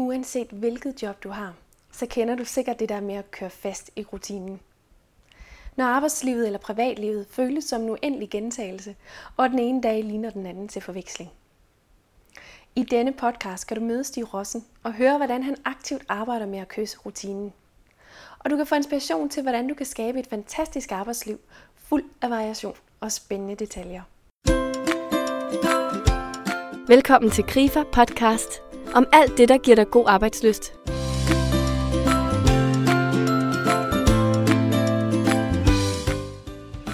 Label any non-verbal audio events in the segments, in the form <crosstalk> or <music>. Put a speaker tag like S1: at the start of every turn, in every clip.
S1: Uanset hvilket job du har, så kender du sikkert det der med at køre fast i rutinen. Når arbejdslivet eller privatlivet føles som en uendelig gentagelse, og den ene dag ligner den anden til forveksling. I denne podcast skal du møde Stig Rossen og høre, hvordan han aktivt arbejder med at kysse rutinen. Og du kan få inspiration til, hvordan du kan skabe et fantastisk arbejdsliv, fuld af variation og spændende detaljer. Velkommen til Grifer Podcast om alt det, der giver dig god arbejdsløst.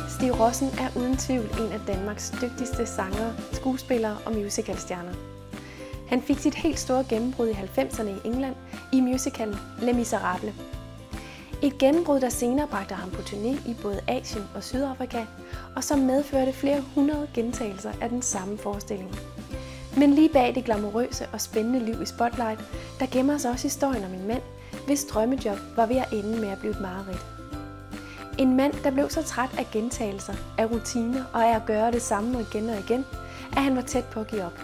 S1: Stig Rossen er uden tvivl en af Danmarks dygtigste sangere, skuespillere og musicalstjerner. Han fik sit helt store gennembrud i 90'erne i England i musicalen Les Miserables. Et gennembrud, der senere bragte ham på turné i både Asien og Sydafrika, og som medførte flere hundrede gentagelser af den samme forestilling. Men lige bag det glamourøse og spændende liv i Spotlight, der gemmer sig også historien om en mand, hvis drømmejob var ved at ende med at blive et mareridt. En mand, der blev så træt af gentagelser, af rutiner og af at gøre det samme igen og igen, at han var tæt på at give op.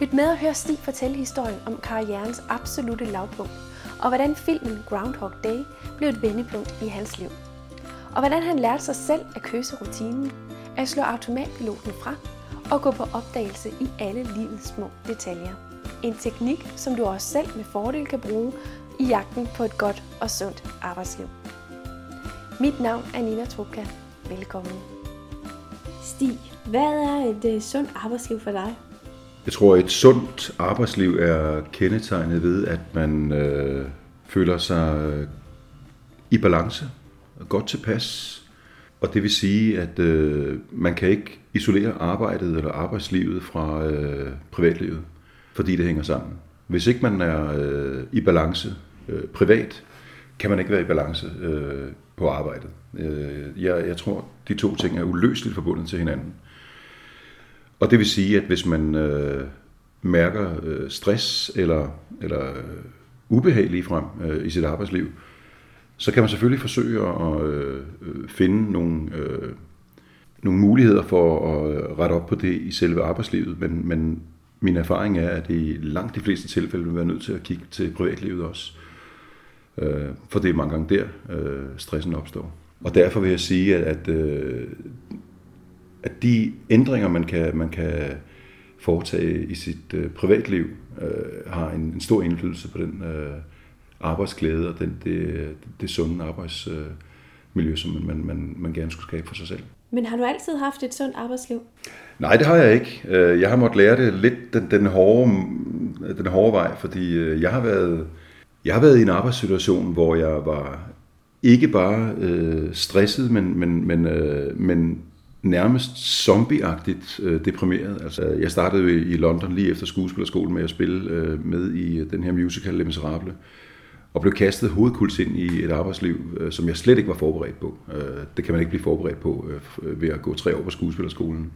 S1: Lyt med og hør Stig fortælle historien om karrierens absolute lavpunkt, og hvordan filmen Groundhog Day blev et vendepunkt i hans liv. Og hvordan han lærte sig selv at køse rutinen, at slå automatpiloten fra og gå på opdagelse i alle livets små detaljer. En teknik, som du også selv med fordel kan bruge i jagten på et godt og sundt arbejdsliv. Mit navn er Nina Trupka. Velkommen. Stig, hvad er et uh, sundt arbejdsliv for dig?
S2: Jeg tror, et sundt arbejdsliv er kendetegnet ved, at man øh, føler sig øh, i balance, godt tilpas, og det vil sige, at øh, man kan ikke isolere arbejdet eller arbejdslivet fra øh, privatlivet, fordi det hænger sammen. Hvis ikke man er øh, i balance øh, privat, kan man ikke være i balance øh, på arbejdet. Øh, jeg, jeg tror, de to ting er uløseligt forbundet til hinanden. Og det vil sige, at hvis man øh, mærker øh, stress eller, eller øh, ubehag frem øh, i sit arbejdsliv, øh, så kan man selvfølgelig forsøge at øh, finde nogle, øh, nogle muligheder for at øh, rette op på det i selve arbejdslivet, men, men min erfaring er, at i langt de fleste tilfælde vil være nødt til at kigge til privatlivet også. Øh, for det er mange gange der, øh, stressen opstår. Og derfor vil jeg sige, at, at, øh, at de ændringer, man kan, man kan foretage i sit øh, privatliv, øh, har en, en stor indflydelse på den øh, arbejdsglæde og den, det, det sunde arbejdsmiljø, som man, man, man gerne skulle skabe for sig selv.
S1: Men har du altid haft et sundt arbejdsliv?
S2: Nej, det har jeg ikke. Øh, jeg har måttet lære det lidt den, den, hårde, den hårde vej, fordi øh, jeg har været, jeg har været i en arbejdssituation, hvor jeg var ikke bare øh, stresset, men, men, men, øh, men nærmest zombieagtigt øh, deprimeret. Altså, jeg startede i London lige efter skuespillerskolen med at spille øh, med i den her musical Les Miserables og blev kastet hovedkuls ind i et arbejdsliv, øh, som jeg slet ikke var forberedt på. Øh, det kan man ikke blive forberedt på øh, øh, ved at gå tre år på skuespillerskolen.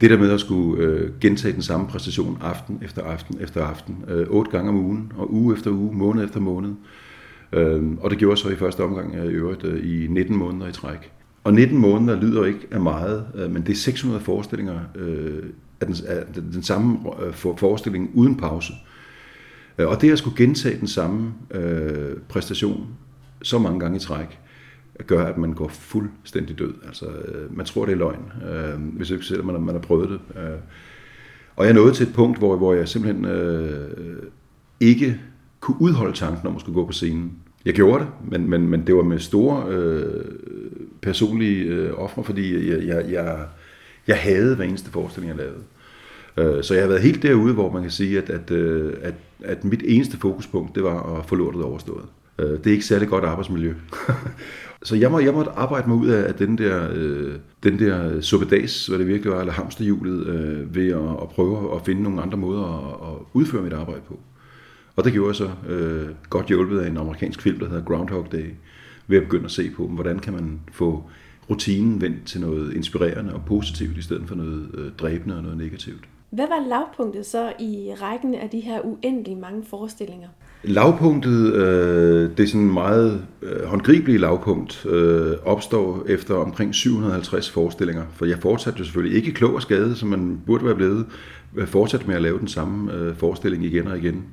S2: Det der med at skulle øh, gentage den samme præstation aften efter aften efter aften, øh, otte gange om ugen, og uge efter uge, måned efter måned. Øh, og det gjorde så i første omgang øh, i øvrigt øh, i 19 måneder i træk. Og 19 måneder lyder ikke af meget, øh, men det er 600 forestillinger øh, af, den, af den samme øh, forestilling uden pause. Øh, Øh, og det at skulle gentage den samme øh, præstation så mange gange i træk, gør, at man går fuldstændig død. Altså, øh, man tror, det er løgn, øh, hvis ikke selv man, man har prøvet det. Øh. Og jeg nåede til et punkt, hvor, hvor jeg simpelthen øh, ikke kunne udholde tanken om at skulle gå på scenen. Jeg gjorde det, men, men, men det var med store øh, personlige øh, ofre, fordi jeg, jeg, jeg, jeg havde hver eneste forestilling, jeg lavede. Øh, så jeg har været helt derude, hvor man kan sige, at, at, øh, at, at mit eneste fokuspunkt, det var at få lortet overstået. Øh, det er ikke særlig godt arbejdsmiljø. <laughs> så jeg, må, jeg måtte arbejde mig ud af den der, øh, den der suppedags, hvad det virkelig var, eller hamsterhjulet, øh, ved at, at prøve at finde nogle andre måder at, at udføre mit arbejde på. Og det gjorde jeg så øh, godt hjulpet af en amerikansk film, der hedder Groundhog Day, ved at begynde at se på, hvordan kan man få rutinen vendt til noget inspirerende og positivt, i stedet for noget øh, dræbende og noget negativt.
S1: Hvad var lavpunktet så i rækken af de her uendelig mange forestillinger?
S2: Lavpunktet, øh, det er sådan meget øh, håndgribelige lavpunkt, øh, opstår efter omkring 750 forestillinger. For jeg fortsatte jo selvfølgelig ikke klog og skade, som man burde være blevet, øh, fortsat med at lave den samme øh, forestilling igen og igen.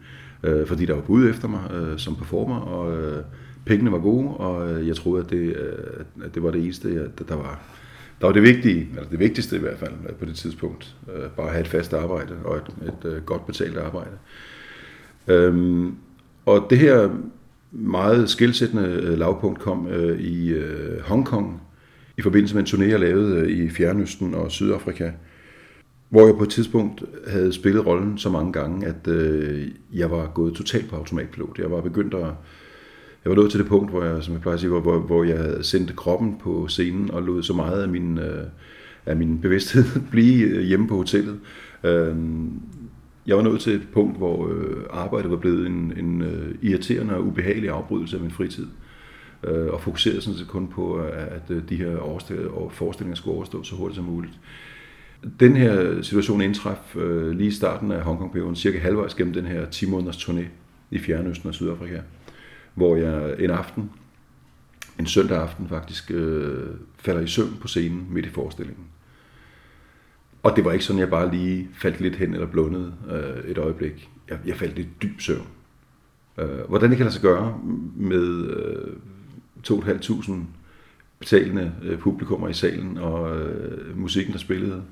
S2: øh, fordi der var bud efter mig øh, som performer, og øh, pengene var gode, og øh, jeg troede, at det, øh, at det var det eneste, jeg, der var der var det vigtige, eller det vigtigste i hvert fald øh, på det tidspunkt, øh, bare at have et fast arbejde og et, et, øh, godt betalt arbejde. Øhm, og det her meget skilsættende øh, lavpunkt kom øh, i øh, Hongkong i forbindelse med en turné, jeg lavede øh, i Fjernøsten og Sydafrika, hvor jeg på et tidspunkt havde spillet rollen så mange gange, at øh, jeg var gået totalt på automatpilot. Jeg var begyndt at... Jeg var nået til det punkt, hvor jeg, som jeg plejer at sige, hvor, hvor jeg sendte kroppen på scenen og lod så meget af min, øh, af min bevidsthed <laughs> blive øh, hjemme på hotellet. Øh, jeg var nået til et punkt, hvor øh, arbejdet var blevet en, en øh, irriterende og ubehagelig afbrydelse af min fritid. Øh, og fokuserede sådan set kun på, øh, at øh, de her forestillinger skulle overstå så hurtigt som muligt. Den her situation indtraf øh, lige i starten af Hongkong-perioden, cirka halvvejs gennem den her 10 måneders turné i Fjernøsten og Sydafrika, hvor jeg en aften, en søndag aften faktisk, øh, falder i søvn på scenen midt i forestillingen. Og det var ikke sådan, jeg bare lige faldt lidt hen eller blundede øh, et øjeblik. Jeg, jeg faldt i dyb søvn. Øh, hvordan det kan lade sig gøre med øh, 2.500 betalende øh, publikummer i salen og øh, musikken, der spillede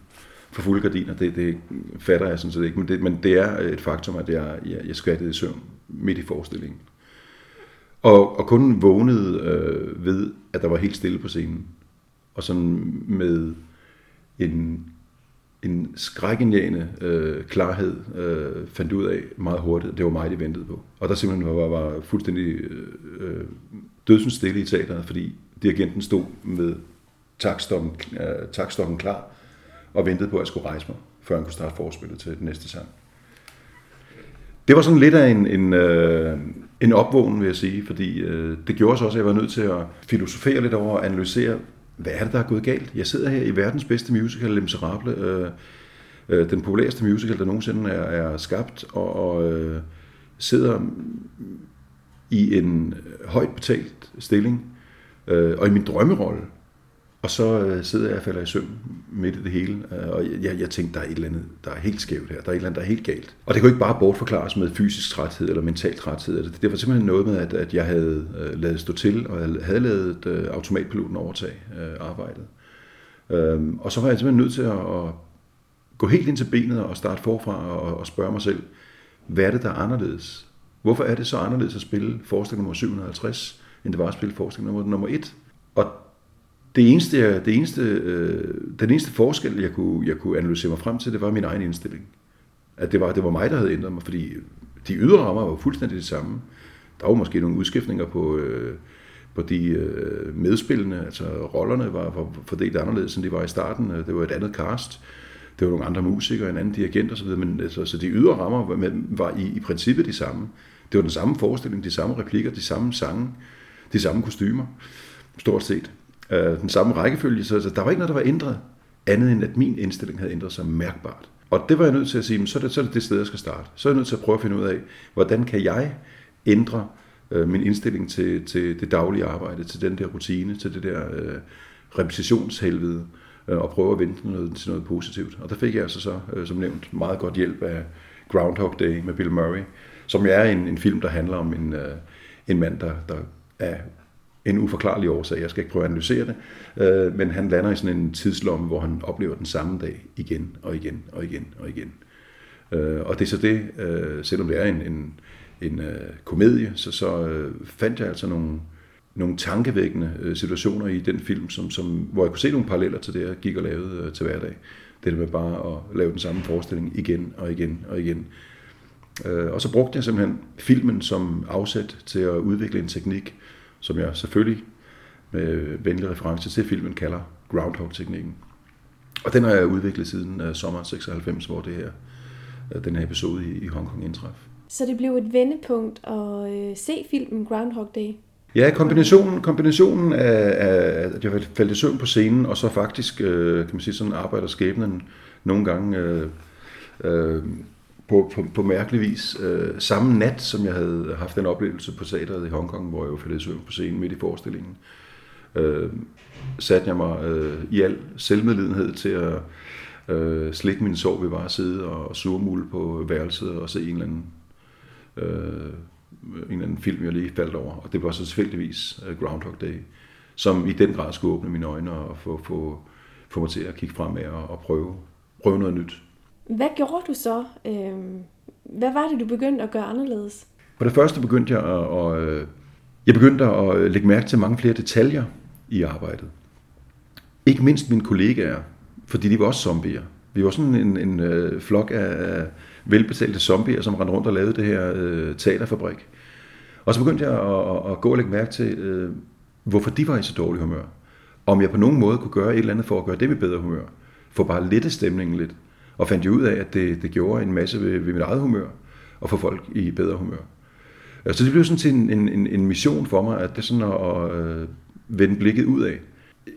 S2: for fulde gardiner, det, det fatter jeg sådan set ikke. Men det, men det er et faktum, at jeg, jeg, jeg skvattede i søvn midt i forestillingen. Og, og kun vågnede øh, ved, at der var helt stille på scenen. Og sådan med en en skrækindjagende øh, klarhed øh, fandt ud af meget hurtigt, det var mig, de ventede på. Og der simpelthen var, var fuldstændig øh, dødsens stille i teateret, fordi dirigenten stod med takstokken, øh, takstokken klar og ventede på, at jeg skulle rejse mig, før han kunne starte forspillet til den næste sang. Det var sådan lidt af en, en, øh, en opvågen, vil jeg sige, fordi øh, det gjorde så også, at jeg var nødt til at filosofere lidt over og analysere, hvad er det, der er gået galt? Jeg sidder her i verdens bedste musical, Les Miserables, øh, øh, den populæreste musical, der nogensinde er, er skabt, og, og øh, sidder i en højt betalt stilling, øh, og i min drømmerolle, og så øh, sidder jeg og falder i søvn midt i det hele, øh, og jeg, jeg tænkte, der er et eller andet, der er helt skævt her, der er et eller andet, der er helt galt. Og det kunne ikke bare bortforklares med fysisk træthed eller mental træthed. Altså, det, det var simpelthen noget med, at, at jeg havde øh, lavet stå til, og havde lavet øh, automatpiloten overtage øh, arbejdet. Øh, og så var jeg simpelthen nødt til at, at gå helt ind til benet og starte forfra og, og spørge mig selv, hvad er det, der er anderledes? Hvorfor er det så anderledes at spille forestilling nummer 750, end det var at spille forestilling nummer, nummer 1? Og det eneste, det eneste, øh, den eneste forskel, jeg kunne, jeg kunne analysere mig frem til, det var min egen indstilling. At det var, det var mig, der havde ændret mig, fordi de ydre rammer var fuldstændig det samme. Der var måske nogle udskiftninger på, øh, på de øh, medspillende, altså rollerne var, var fordelt anderledes, end de var i starten. Det var et andet cast, det var nogle andre musikere, en anden dirigent osv., men altså, så de ydre rammer var, var i, i princippet de samme. Det var den samme forestilling, de samme replikker, de samme sange, de samme kostymer, stort set øh, den samme rækkefølge, så, altså, der var ikke noget, der var ændret, andet end at min indstilling havde ændret sig mærkbart. Og det var jeg nødt til at sige, så er, det, så er det det sted, jeg skal starte. Så er jeg nødt til at prøve at finde ud af, hvordan kan jeg ændre øh, min indstilling til, til det daglige arbejde, til den der rutine, til det der øh, repetitionshelvede, øh, og prøve at vente noget, til noget positivt. Og der fik jeg altså så, øh, som nævnt, meget godt hjælp af Groundhog Day med Bill Murray, som er en, en film, der handler om en, øh, en mand, der, der er en uforklarlig årsag. Jeg skal ikke prøve at analysere det. Øh, men han lander i sådan en tidslomme, hvor han oplever den samme dag igen og igen og igen og igen. Øh, og det er så det, øh, selvom det er en, en, en øh, komedie, så, så øh, fandt jeg altså nogle, nogle tankevækkende øh, situationer i den film, som, som, hvor jeg kunne se nogle paralleller til det, jeg gik og lavede til hverdag. Det der med bare at lave den samme forestilling igen og igen og igen. Og så brugte jeg simpelthen filmen som afsæt til at udvikle en teknik, som jeg selvfølgelig med venlig reference til filmen kalder Groundhog-teknikken. Og den har jeg udviklet siden uh, sommer 96, hvor det her, uh, den her episode i, i Hongkong indtræf.
S1: Så det blev et vendepunkt at uh, se filmen Groundhog Day?
S2: Ja, kombinationen, kombinationen af, af, at jeg faldt i søvn på scenen, og så faktisk, øh, kan man sige, sådan arbejder skæbnen nogle gange øh, øh, på, på, på mærkelig vis. Øh, samme nat, som jeg havde haft den oplevelse på teateret i Hongkong, hvor jeg jo faldt søvn på scenen midt i forestillingen, øh, satte jeg mig øh, i al selvmedlidenhed til at øh, slikke min sår ved bare at sidde og surmule på værelset og se en eller anden øh, en eller anden film, jeg lige faldt over, og det var så tilfældigvis øh, Groundhog Day, som i den grad skulle åbne mine øjne og få, få, få mig til at kigge fremad og, og prøve, prøve noget nyt.
S1: Hvad gjorde du så? Øhm, hvad var det, du begyndte at gøre anderledes?
S2: For det første begyndte jeg at, at, øh, jeg begyndte at øh, lægge mærke til mange flere detaljer i arbejdet. Ikke mindst mine kollegaer, fordi de var også zombier. Vi var sådan en, en øh, flok af velbetalte zombier, som rendte rundt og lavede det her øh, teaterfabrik. Og så begyndte jeg at, at, at gå og lægge mærke til, øh, hvorfor de var i så dårlig humør. Om jeg på nogen måde kunne gøre et eller andet for at gøre dem i bedre humør. For bare lette stemningen lidt. Og fandt jo ud af, at det, det gjorde en masse ved, ved mit eget humør, og få folk i bedre humør. Øh, så det blev sådan til en, en, en mission for mig, at det sådan at, at øh, vende blikket ud af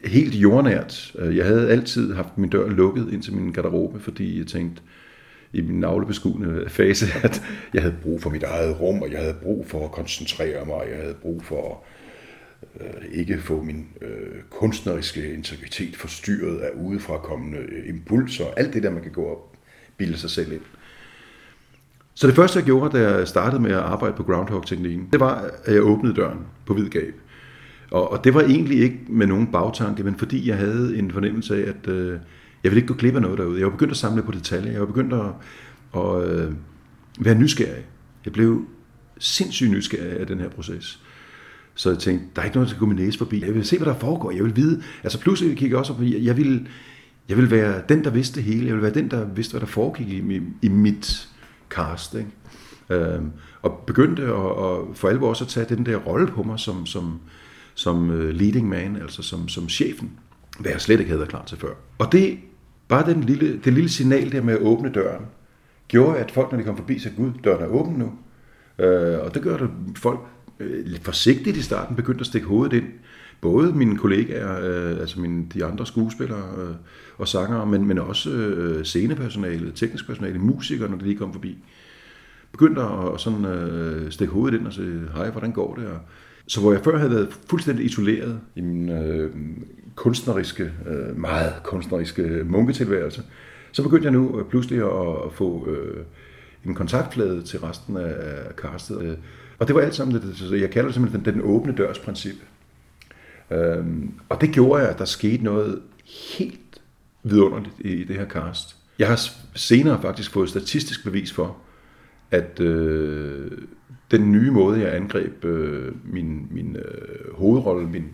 S2: helt jordnært. Øh, jeg havde altid haft min dør lukket ind til min garderobe, fordi jeg tænkte i min navlebeskuende fase, at jeg havde brug for mit eget rum, og jeg havde brug for at koncentrere mig, og jeg havde brug for øh, Øh, ikke få min øh, kunstneriske integritet forstyrret af udefrakommende øh, impulser, alt det der, man kan gå og bilde sig selv ind. Så det første, jeg gjorde, da jeg startede med at arbejde på Groundhog-teknikken, det var, at jeg åbnede døren på vid gab. Og, og det var egentlig ikke med nogen bagtanke, men fordi jeg havde en fornemmelse af, at øh, jeg ville ikke gå glip af noget derude. Jeg var begyndt at samle på detaljer. Jeg var begyndt at, at øh, være nysgerrig. Jeg blev sindssygt nysgerrig af den her proces. Så jeg tænkte, der er ikke noget, der skal gå min næse forbi. Jeg vil se, hvad der foregår. Jeg vil vide. Altså pludselig kiggede jeg også på, jeg ville, jeg ville være den, der vidste det hele. Jeg ville være den, der vidste, hvad der foregik i, i, i mit cast. Ikke? Øhm, og begyndte at, at for alvor også at tage den der rolle på mig som, som, som øh, leading man, altså som, som chefen, hvad jeg slet ikke havde været klar til før. Og det, bare den lille, det lille signal der med at åbne døren, gjorde, at folk, når de kom forbi, sagde, gud, døren er åben nu. Øh, og det gør, at folk øh, lidt forsigtigt i starten begyndte at stikke hovedet ind. Både mine kollegaer, øh, altså mine, de andre skuespillere øh, og sangere, men, men også øh, scenepersonale, teknisk personale, musikere, når de lige kom forbi. Begyndte at sådan, øh, stikke hovedet ind og sige, hej, hvordan går det? Og, så hvor jeg før havde været fuldstændig isoleret i min øh, kunstneriske, øh, meget kunstneriske munketilværelse, så begyndte jeg nu øh, pludselig at få øh, en kontaktflade til resten af, af castet. Øh, og det var alt sammen, det, jeg kalder det simpelthen den, den åbne dørs princip. Øhm, og det gjorde, jeg, at der skete noget helt vidunderligt i, i det her cast. Jeg har senere faktisk fået statistisk bevis for, at øh, den nye måde, jeg angreb øh, min, min øh, hovedrolle, min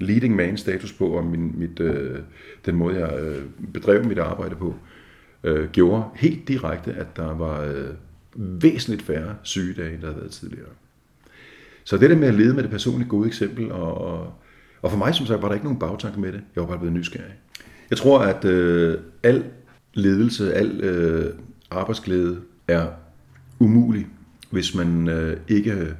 S2: leading man status på, og min, mit, øh, den måde, jeg øh, bedrev mit arbejde på, øh, gjorde helt direkte, at der var øh, væsentligt færre sygedage, end der havde været tidligere. Så det der med at lede med det personlige gode eksempel, og, og, og for mig som sagt var der ikke nogen bagtanke med det. Jeg var bare blevet nysgerrig. Jeg tror, at øh, al ledelse, al øh, arbejdsglæde er umulig hvis man øh, ikke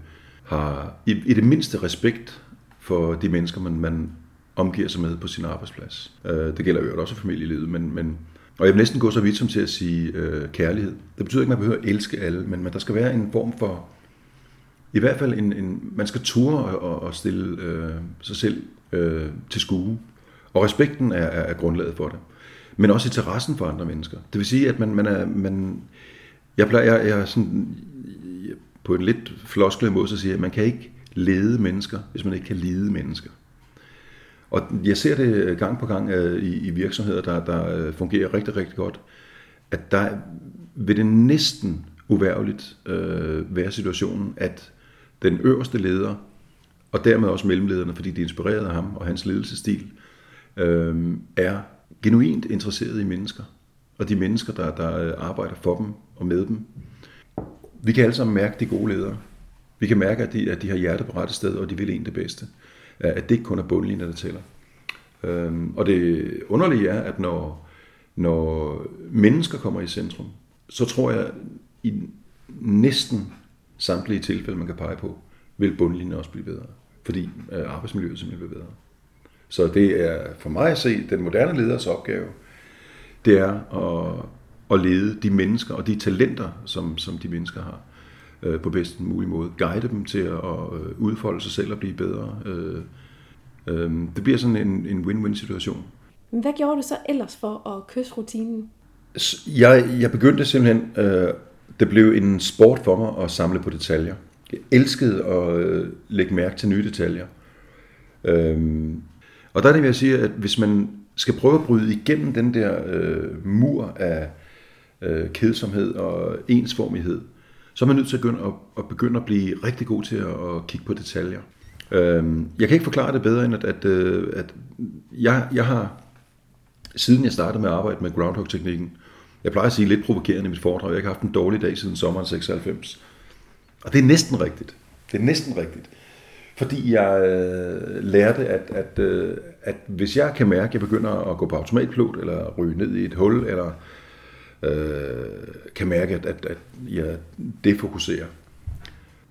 S2: har i, i det mindste respekt for de mennesker, man, man omgiver sig med på sin arbejdsplads. Øh, det gælder jo også familielivet, men, men og jeg vil næsten gå så vidt som til at sige øh, kærlighed. Det betyder ikke, at man behøver at elske alle, men, men der skal være en form for, i hvert fald en, en man skal ture og, og stille øh, sig selv øh, til skue. Og respekten er, er, er grundlaget for det. Men også interessen for andre mennesker. Det vil sige, at man, man er, man, jeg, plejer, jeg, jeg er sådan, på en lidt floskelig måde, så siger jeg, at man kan ikke lede mennesker, hvis man ikke kan lide mennesker. Og jeg ser det øh, gang på gang øh, i, i virksomheder, der, der øh, fungerer rigtig, rigtig godt, at der vil det næsten uværligt øh, være situationen, at den øverste leder, og dermed også mellemlederne, fordi de er inspireret af ham og hans ledelsesstil, øh, er genuint interesseret i mennesker. Og de mennesker, der, der øh, arbejder for dem og med dem, vi kan alle sammen mærke de gode ledere. Vi kan mærke, at de, at de har hjertet på rette sted, og de vil en det bedste. At det ikke kun er bundlinjen, der tæller. Øhm, og det underlige er, at når, når mennesker kommer i centrum, så tror jeg, i næsten samtlige tilfælde, man kan pege på, vil bundlinjen også blive bedre. Fordi øh, arbejdsmiljøet simpelthen bliver bedre. Så det er for mig at se den moderne leders opgave, det er at at lede de mennesker og de talenter, som, som de mennesker har øh, på bedst mulig måde. Guide dem til at, øh, udfolde sig selv og blive bedre. Øh, øh, det bliver sådan en, en win-win situation.
S1: Men hvad gjorde du så ellers for at kysse rutinen?
S2: Jeg, jeg begyndte simpelthen øh, det blev en sport for mig at samle på detaljer. Jeg elskede at øh, lægge mærke til nye detaljer. Øhm, og der er det, vil jeg sige, at hvis man skal prøve at bryde igennem den der øh, mur af øh, kedsomhed og ensformighed, så er man nødt til at begynde at, at, begynde at blive rigtig god til at, at kigge på detaljer. Øhm, jeg kan ikke forklare det bedre end, at, at, øh, at jeg, jeg har, siden jeg startede med at arbejde med Groundhog-teknikken, jeg plejer at sige lidt provokerende i mit foredrag, jeg har haft en dårlig dag siden sommeren 96. Og det er næsten rigtigt. Det er næsten rigtigt. Fordi jeg øh, lærte, at, at, øh, at hvis jeg kan mærke, at jeg begynder at gå på automatpilot, eller ryge ned i et hul, eller øh, kan mærke, at, at, at jeg defokuserer,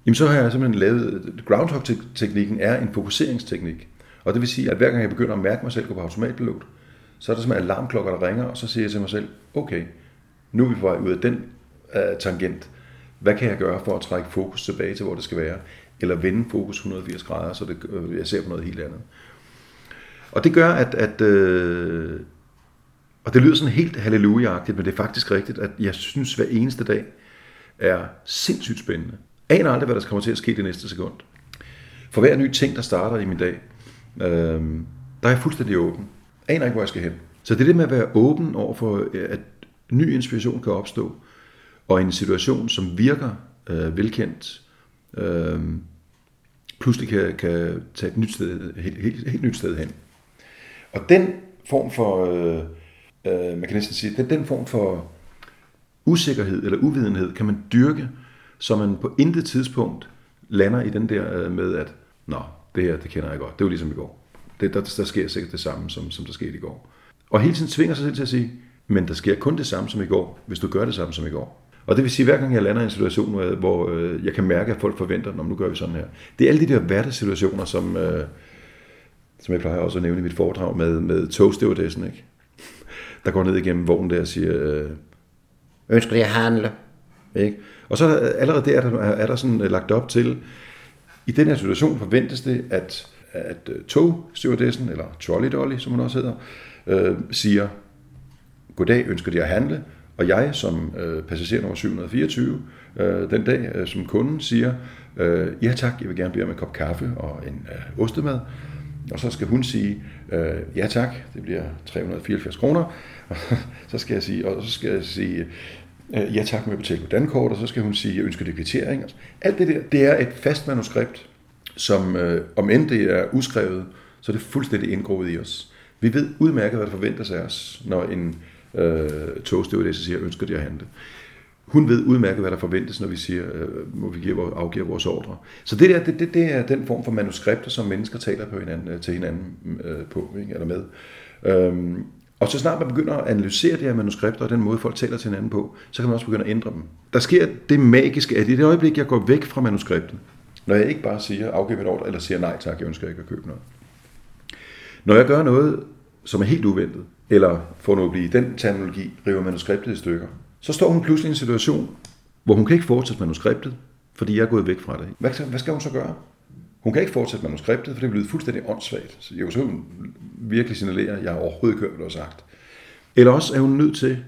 S2: jamen så har jeg simpelthen lavet, groundhog-teknikken er en fokuseringsteknik. Og det vil sige, at hver gang jeg begynder at mærke mig selv gå på automatpilot, så er der simpelthen alarmklokker, der ringer, og så siger jeg til mig selv, okay, nu er vi på vej ud af den uh, tangent. Hvad kan jeg gøre for at trække fokus tilbage til, hvor det skal være? Eller vende fokus 180 grader, så det, øh, jeg ser på noget helt andet. Og det gør, at, at øh, og det lyder sådan helt halleluja men det er faktisk rigtigt, at jeg synes, hver eneste dag er sindssygt spændende. Aner aldrig, hvad der kommer til at ske det næste sekund. For hver ny ting, der starter i min dag, øh, der er jeg fuldstændig åben. Aner ikke, hvor jeg skal hen. Så det er det med at være åben over for, øh, at ny inspiration kan opstå, og en situation, som virker øh, velkendt, øh, pludselig kan, kan tage et nyt sted, helt, helt, helt nyt sted hen. Og den form for, øh, øh, man kan næsten sige, den, den form for usikkerhed eller uvidenhed kan man dyrke, så man på intet tidspunkt lander i den der øh, med, at nå, det her, det kender jeg godt, det var ligesom i går. Det, der, der sker sikkert det samme, som, som der skete i går. Og hele tiden tvinger sig selv til at sige, men der sker kun det samme som i går, hvis du gør det samme som i går. Og det vil sige, at hver gang jeg lander i en situation, hvor øh, øh, jeg kan mærke, at folk forventer, når nu gør vi sådan her. Det er alle de der hverdagssituationer, som, øh, som jeg plejer også at nævne i mit foredrag med, med togstewardessen, ikke? Der går ned igennem vognen der og siger, øh, ønsker det at handle? Ikke? Og så allerede der er der, er der sådan øh, lagt op til, i den her situation forventes det, at, at togstewardessen, eller trolley dolly, som hun også hedder, øh, siger, goddag, ønsker de at handle? Og jeg som øh, passager nummer 724 øh, den dag øh, som kunden siger, øh, ja tak, jeg vil gerne bede om en kop kaffe og en øh, ostemad. Og så skal hun sige, øh, ja tak, det bliver 374 kroner. Og <laughs> så skal jeg sige, og så skal jeg sige, øh, ja tak med at betale på dankort, og så skal hun sige, jeg ønsker det kvittering. Alt det der, det er et fast manuskript, som øh, om end det er uskrevet, så er det fuldstændig indgroet i os. Vi ved udmærket, hvad der forventes af os, når en øh, togstewardesse siger, ønsker de at handle. Hun ved udmærket, hvad der forventes, når vi siger, øh, må vi give, afgiver vores ordre. Så det, der, det, det, det er den form for manuskripter, som mennesker taler på hinanden, øh, til hinanden øh, på, ikke? eller med. Øhm, og så snart man begynder at analysere de her manuskripter og den måde, folk taler til hinanden på, så kan man også begynde at ændre dem. Der sker det magiske, at i det øjeblik, jeg går væk fra manuskriptet, når jeg ikke bare siger, afgive et ordre, eller siger nej tak, jeg ønsker ikke at købe noget. Når jeg gør noget, som er helt uventet, eller for nu at blive den terminologi, river manuskriptet i stykker, så står hun pludselig i en situation, hvor hun kan ikke fortsætte manuskriptet, fordi jeg er gået væk fra det. Hvad skal, hvad skal hun så gøre? Hun kan ikke fortsætte manuskriptet, for det er blevet fuldstændig åndssvagt. Så jeg vil så virkelig signalere, at jeg har overhovedet ikke hørt, hvad du har sagt. Eller også er hun nødt til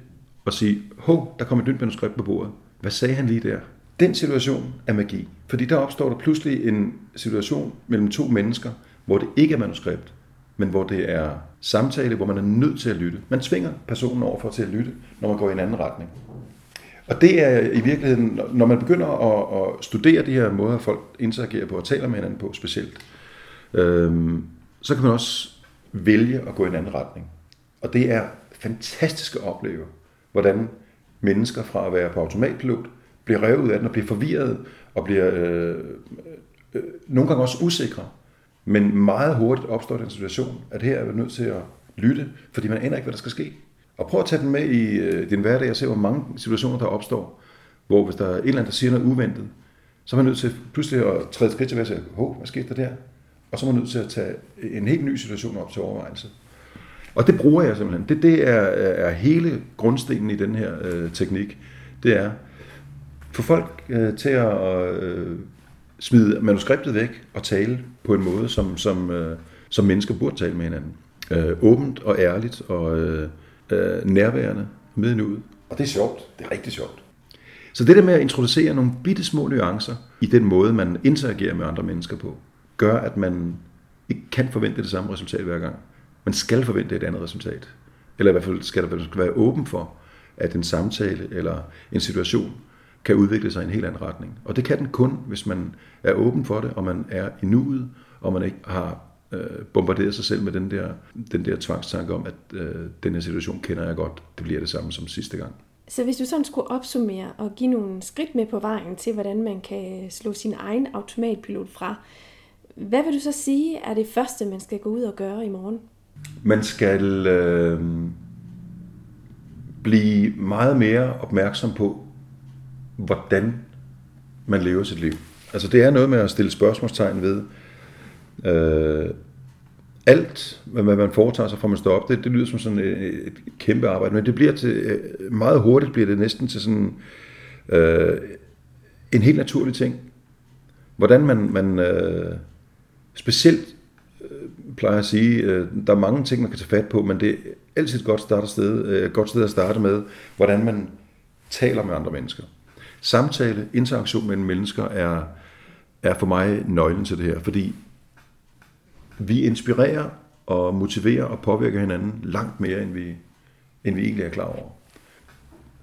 S2: at sige, hov, der kommer et nyt manuskript på bordet. Hvad sagde han lige der? Den situation er magi. Fordi der opstår der pludselig en situation mellem to mennesker, hvor det ikke er manuskript, men hvor det er samtale, hvor man er nødt til at lytte. Man tvinger personen over for til at lytte, når man går i en anden retning. Og det er i virkeligheden, når man begynder at, at studere de her måder, folk interagerer på og taler med hinanden på specielt, øhm, så kan man også vælge at gå i en anden retning. Og det er fantastisk at opleve, hvordan mennesker fra at være på automatpilot bliver revet ud af den og bliver forvirret og bliver øh, øh, øh nogle gange også usikre men meget hurtigt opstår den situation, at her er vi nødt til at lytte, fordi man aner ikke, hvad der skal ske. Og prøv at tage den med i øh, din hverdag og se, hvor mange situationer der opstår, hvor hvis der er en eller anden, der siger noget uventet, så er man nødt til pludselig at træde skridt tilbage og sige, hov, hvad skete der der? Og så er man nødt til at tage en helt ny situation op til overvejelse. Og det bruger jeg simpelthen. Det, det er, er hele grundstenen i den her øh, teknik. Det er få folk øh, til at øh, smide manuskriptet væk og tale på en måde, som, som, øh, som mennesker burde tale med hinanden. Øh, åbent og ærligt og øh, øh, nærværende med ud. Og det er sjovt. Det er rigtig sjovt. Så det der med at introducere nogle bitte små nuancer i den måde, man interagerer med andre mennesker på, gør, at man ikke kan forvente det samme resultat hver gang. Man skal forvente et andet resultat. Eller i hvert fald skal der være åben for, at en samtale eller en situation kan udvikle sig i en helt anden retning. Og det kan den kun, hvis man er åben for det, og man er i nuet, og man ikke har øh, bombarderet sig selv med den der, den der tvangstanke om, at øh, den her situation kender jeg godt, det bliver det samme som sidste gang.
S1: Så hvis du sådan skulle opsummere og give nogle skridt med på vejen til, hvordan man kan slå sin egen automatpilot fra, hvad vil du så sige er det første, man skal gå ud og gøre i morgen?
S2: Man skal øh, blive meget mere opmærksom på, hvordan man lever sit liv. Altså det er noget med at stille spørgsmålstegn ved øh, alt, hvad man foretager sig, fra man står op. Det, det lyder som sådan et, et kæmpe arbejde, men det bliver til, øh, meget hurtigt bliver det næsten til sådan øh, en helt naturlig ting. Hvordan man, man øh, specielt øh, plejer at sige, øh, der er mange ting, man kan tage fat på, men det er altid et godt, start sted, øh, godt sted at starte med, hvordan man taler med andre mennesker. Samtale, interaktion mellem mennesker er, er for mig nøglen til det her, fordi vi inspirerer og motiverer og påvirker hinanden langt mere, end vi, end vi egentlig er klar over.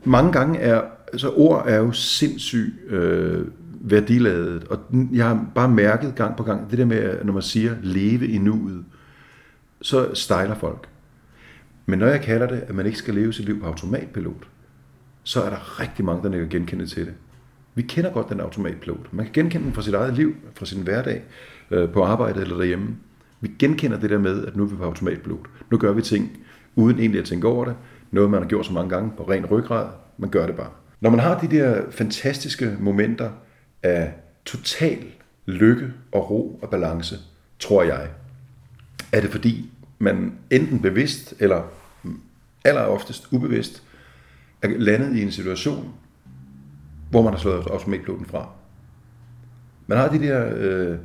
S2: Mange gange er, altså ord er jo sindssygt øh, værdiladet, og jeg har bare mærket gang på gang, det der med, når man siger leve i nuet, så stejler folk. Men når jeg kalder det, at man ikke skal leve sit liv på automatpilot, så er der rigtig mange, der kan genkende til det. Vi kender godt den automatpilot. Man kan genkende den fra sit eget liv, fra sin hverdag, øh, på arbejde eller derhjemme. Vi genkender det der med, at nu er vi på automatpilot. Nu gør vi ting, uden egentlig at tænke over det. Noget, man har gjort så mange gange på ren ryggrad. Man gør det bare. Når man har de der fantastiske momenter af total lykke og ro og balance, tror jeg, er det fordi, man enten bevidst eller aller oftest ubevidst er landet i en situation, hvor man har slået automatpiloten fra. Man har de der, øh,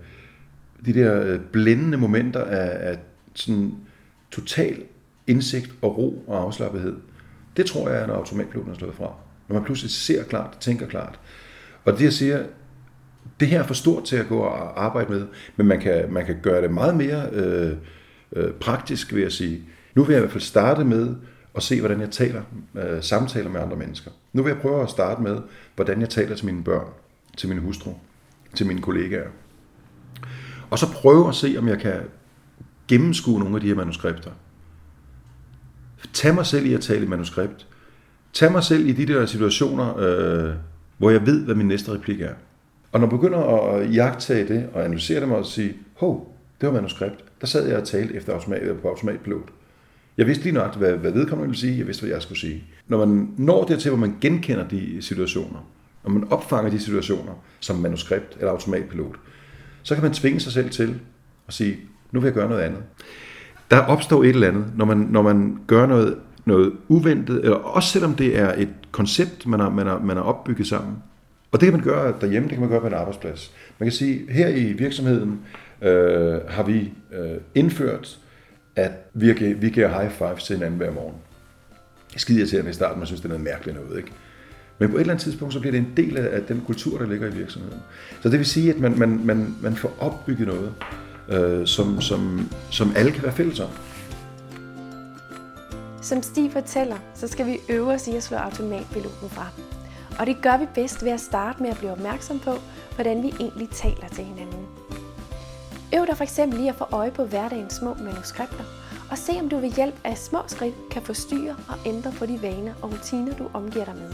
S2: de der øh, blændende momenter af, af sådan total indsigt og ro og afslappethed. Det tror jeg er, når automatpiloten er slået fra. Når man pludselig ser klart, tænker klart. Og det jeg siger, det her er for stort til at gå og arbejde med, men man kan, man kan gøre det meget mere øh, øh, praktisk, vil jeg sige. Nu vil jeg i hvert fald starte med og se, hvordan jeg taler, øh, samtaler med andre mennesker. Nu vil jeg prøve at starte med, hvordan jeg taler til mine børn, til min hustru, til mine kollegaer. Og så prøve at se, om jeg kan gennemskue nogle af de her manuskripter. Tag mig selv i at tale i manuskript. Tag mig selv i de der situationer, øh, hvor jeg ved, hvad min næste replik er. Og når jeg begynder at jagtage det og analysere det og sige, hov, det var manuskript. Der sad jeg og talte efter automat, på automatpilot. Jeg vidste lige nok, hvad, hvad vedkommende ville sige. Jeg vidste, hvad jeg skulle sige. Når man når dertil, hvor man genkender de situationer, og man opfanger de situationer som manuskript eller automatpilot, så kan man tvinge sig selv til at sige, nu vil jeg gøre noget andet. Der opstår et eller andet, når man, når man gør noget, noget uventet, eller også selvom det er et koncept, man har, man, har, man har opbygget sammen. Og det kan man gøre derhjemme, det kan man gøre på en arbejdsplads. Man kan sige, her i virksomheden øh, har vi øh, indført at vi, vi giver high five til hinanden hver morgen. Skide irriterende i starten, man synes, det er noget mærkeligt noget, ikke? Men på et eller andet tidspunkt, så bliver det en del af den kultur, der ligger i virksomheden. Så det vil sige, at man, man, man, man får opbygget noget, øh, som, som, som alle kan være fælles om.
S1: Som Stig fortæller, så skal vi øve os i at slå automatpiloten fra. Og det gør vi bedst ved at starte med at blive opmærksom på, hvordan vi egentlig taler til hinanden. Øv dig for eksempel i at få øje på hverdagens små manuskripter, og se om du ved hjælp af små skridt kan forstyrre og ændre på de vaner og rutiner, du omgiver dig med.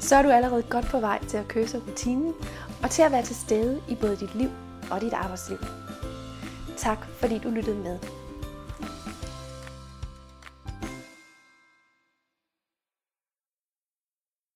S1: Så er du allerede godt på vej til at køse rutinen, og til at være til stede i både dit liv og dit arbejdsliv. Tak fordi du lyttede med.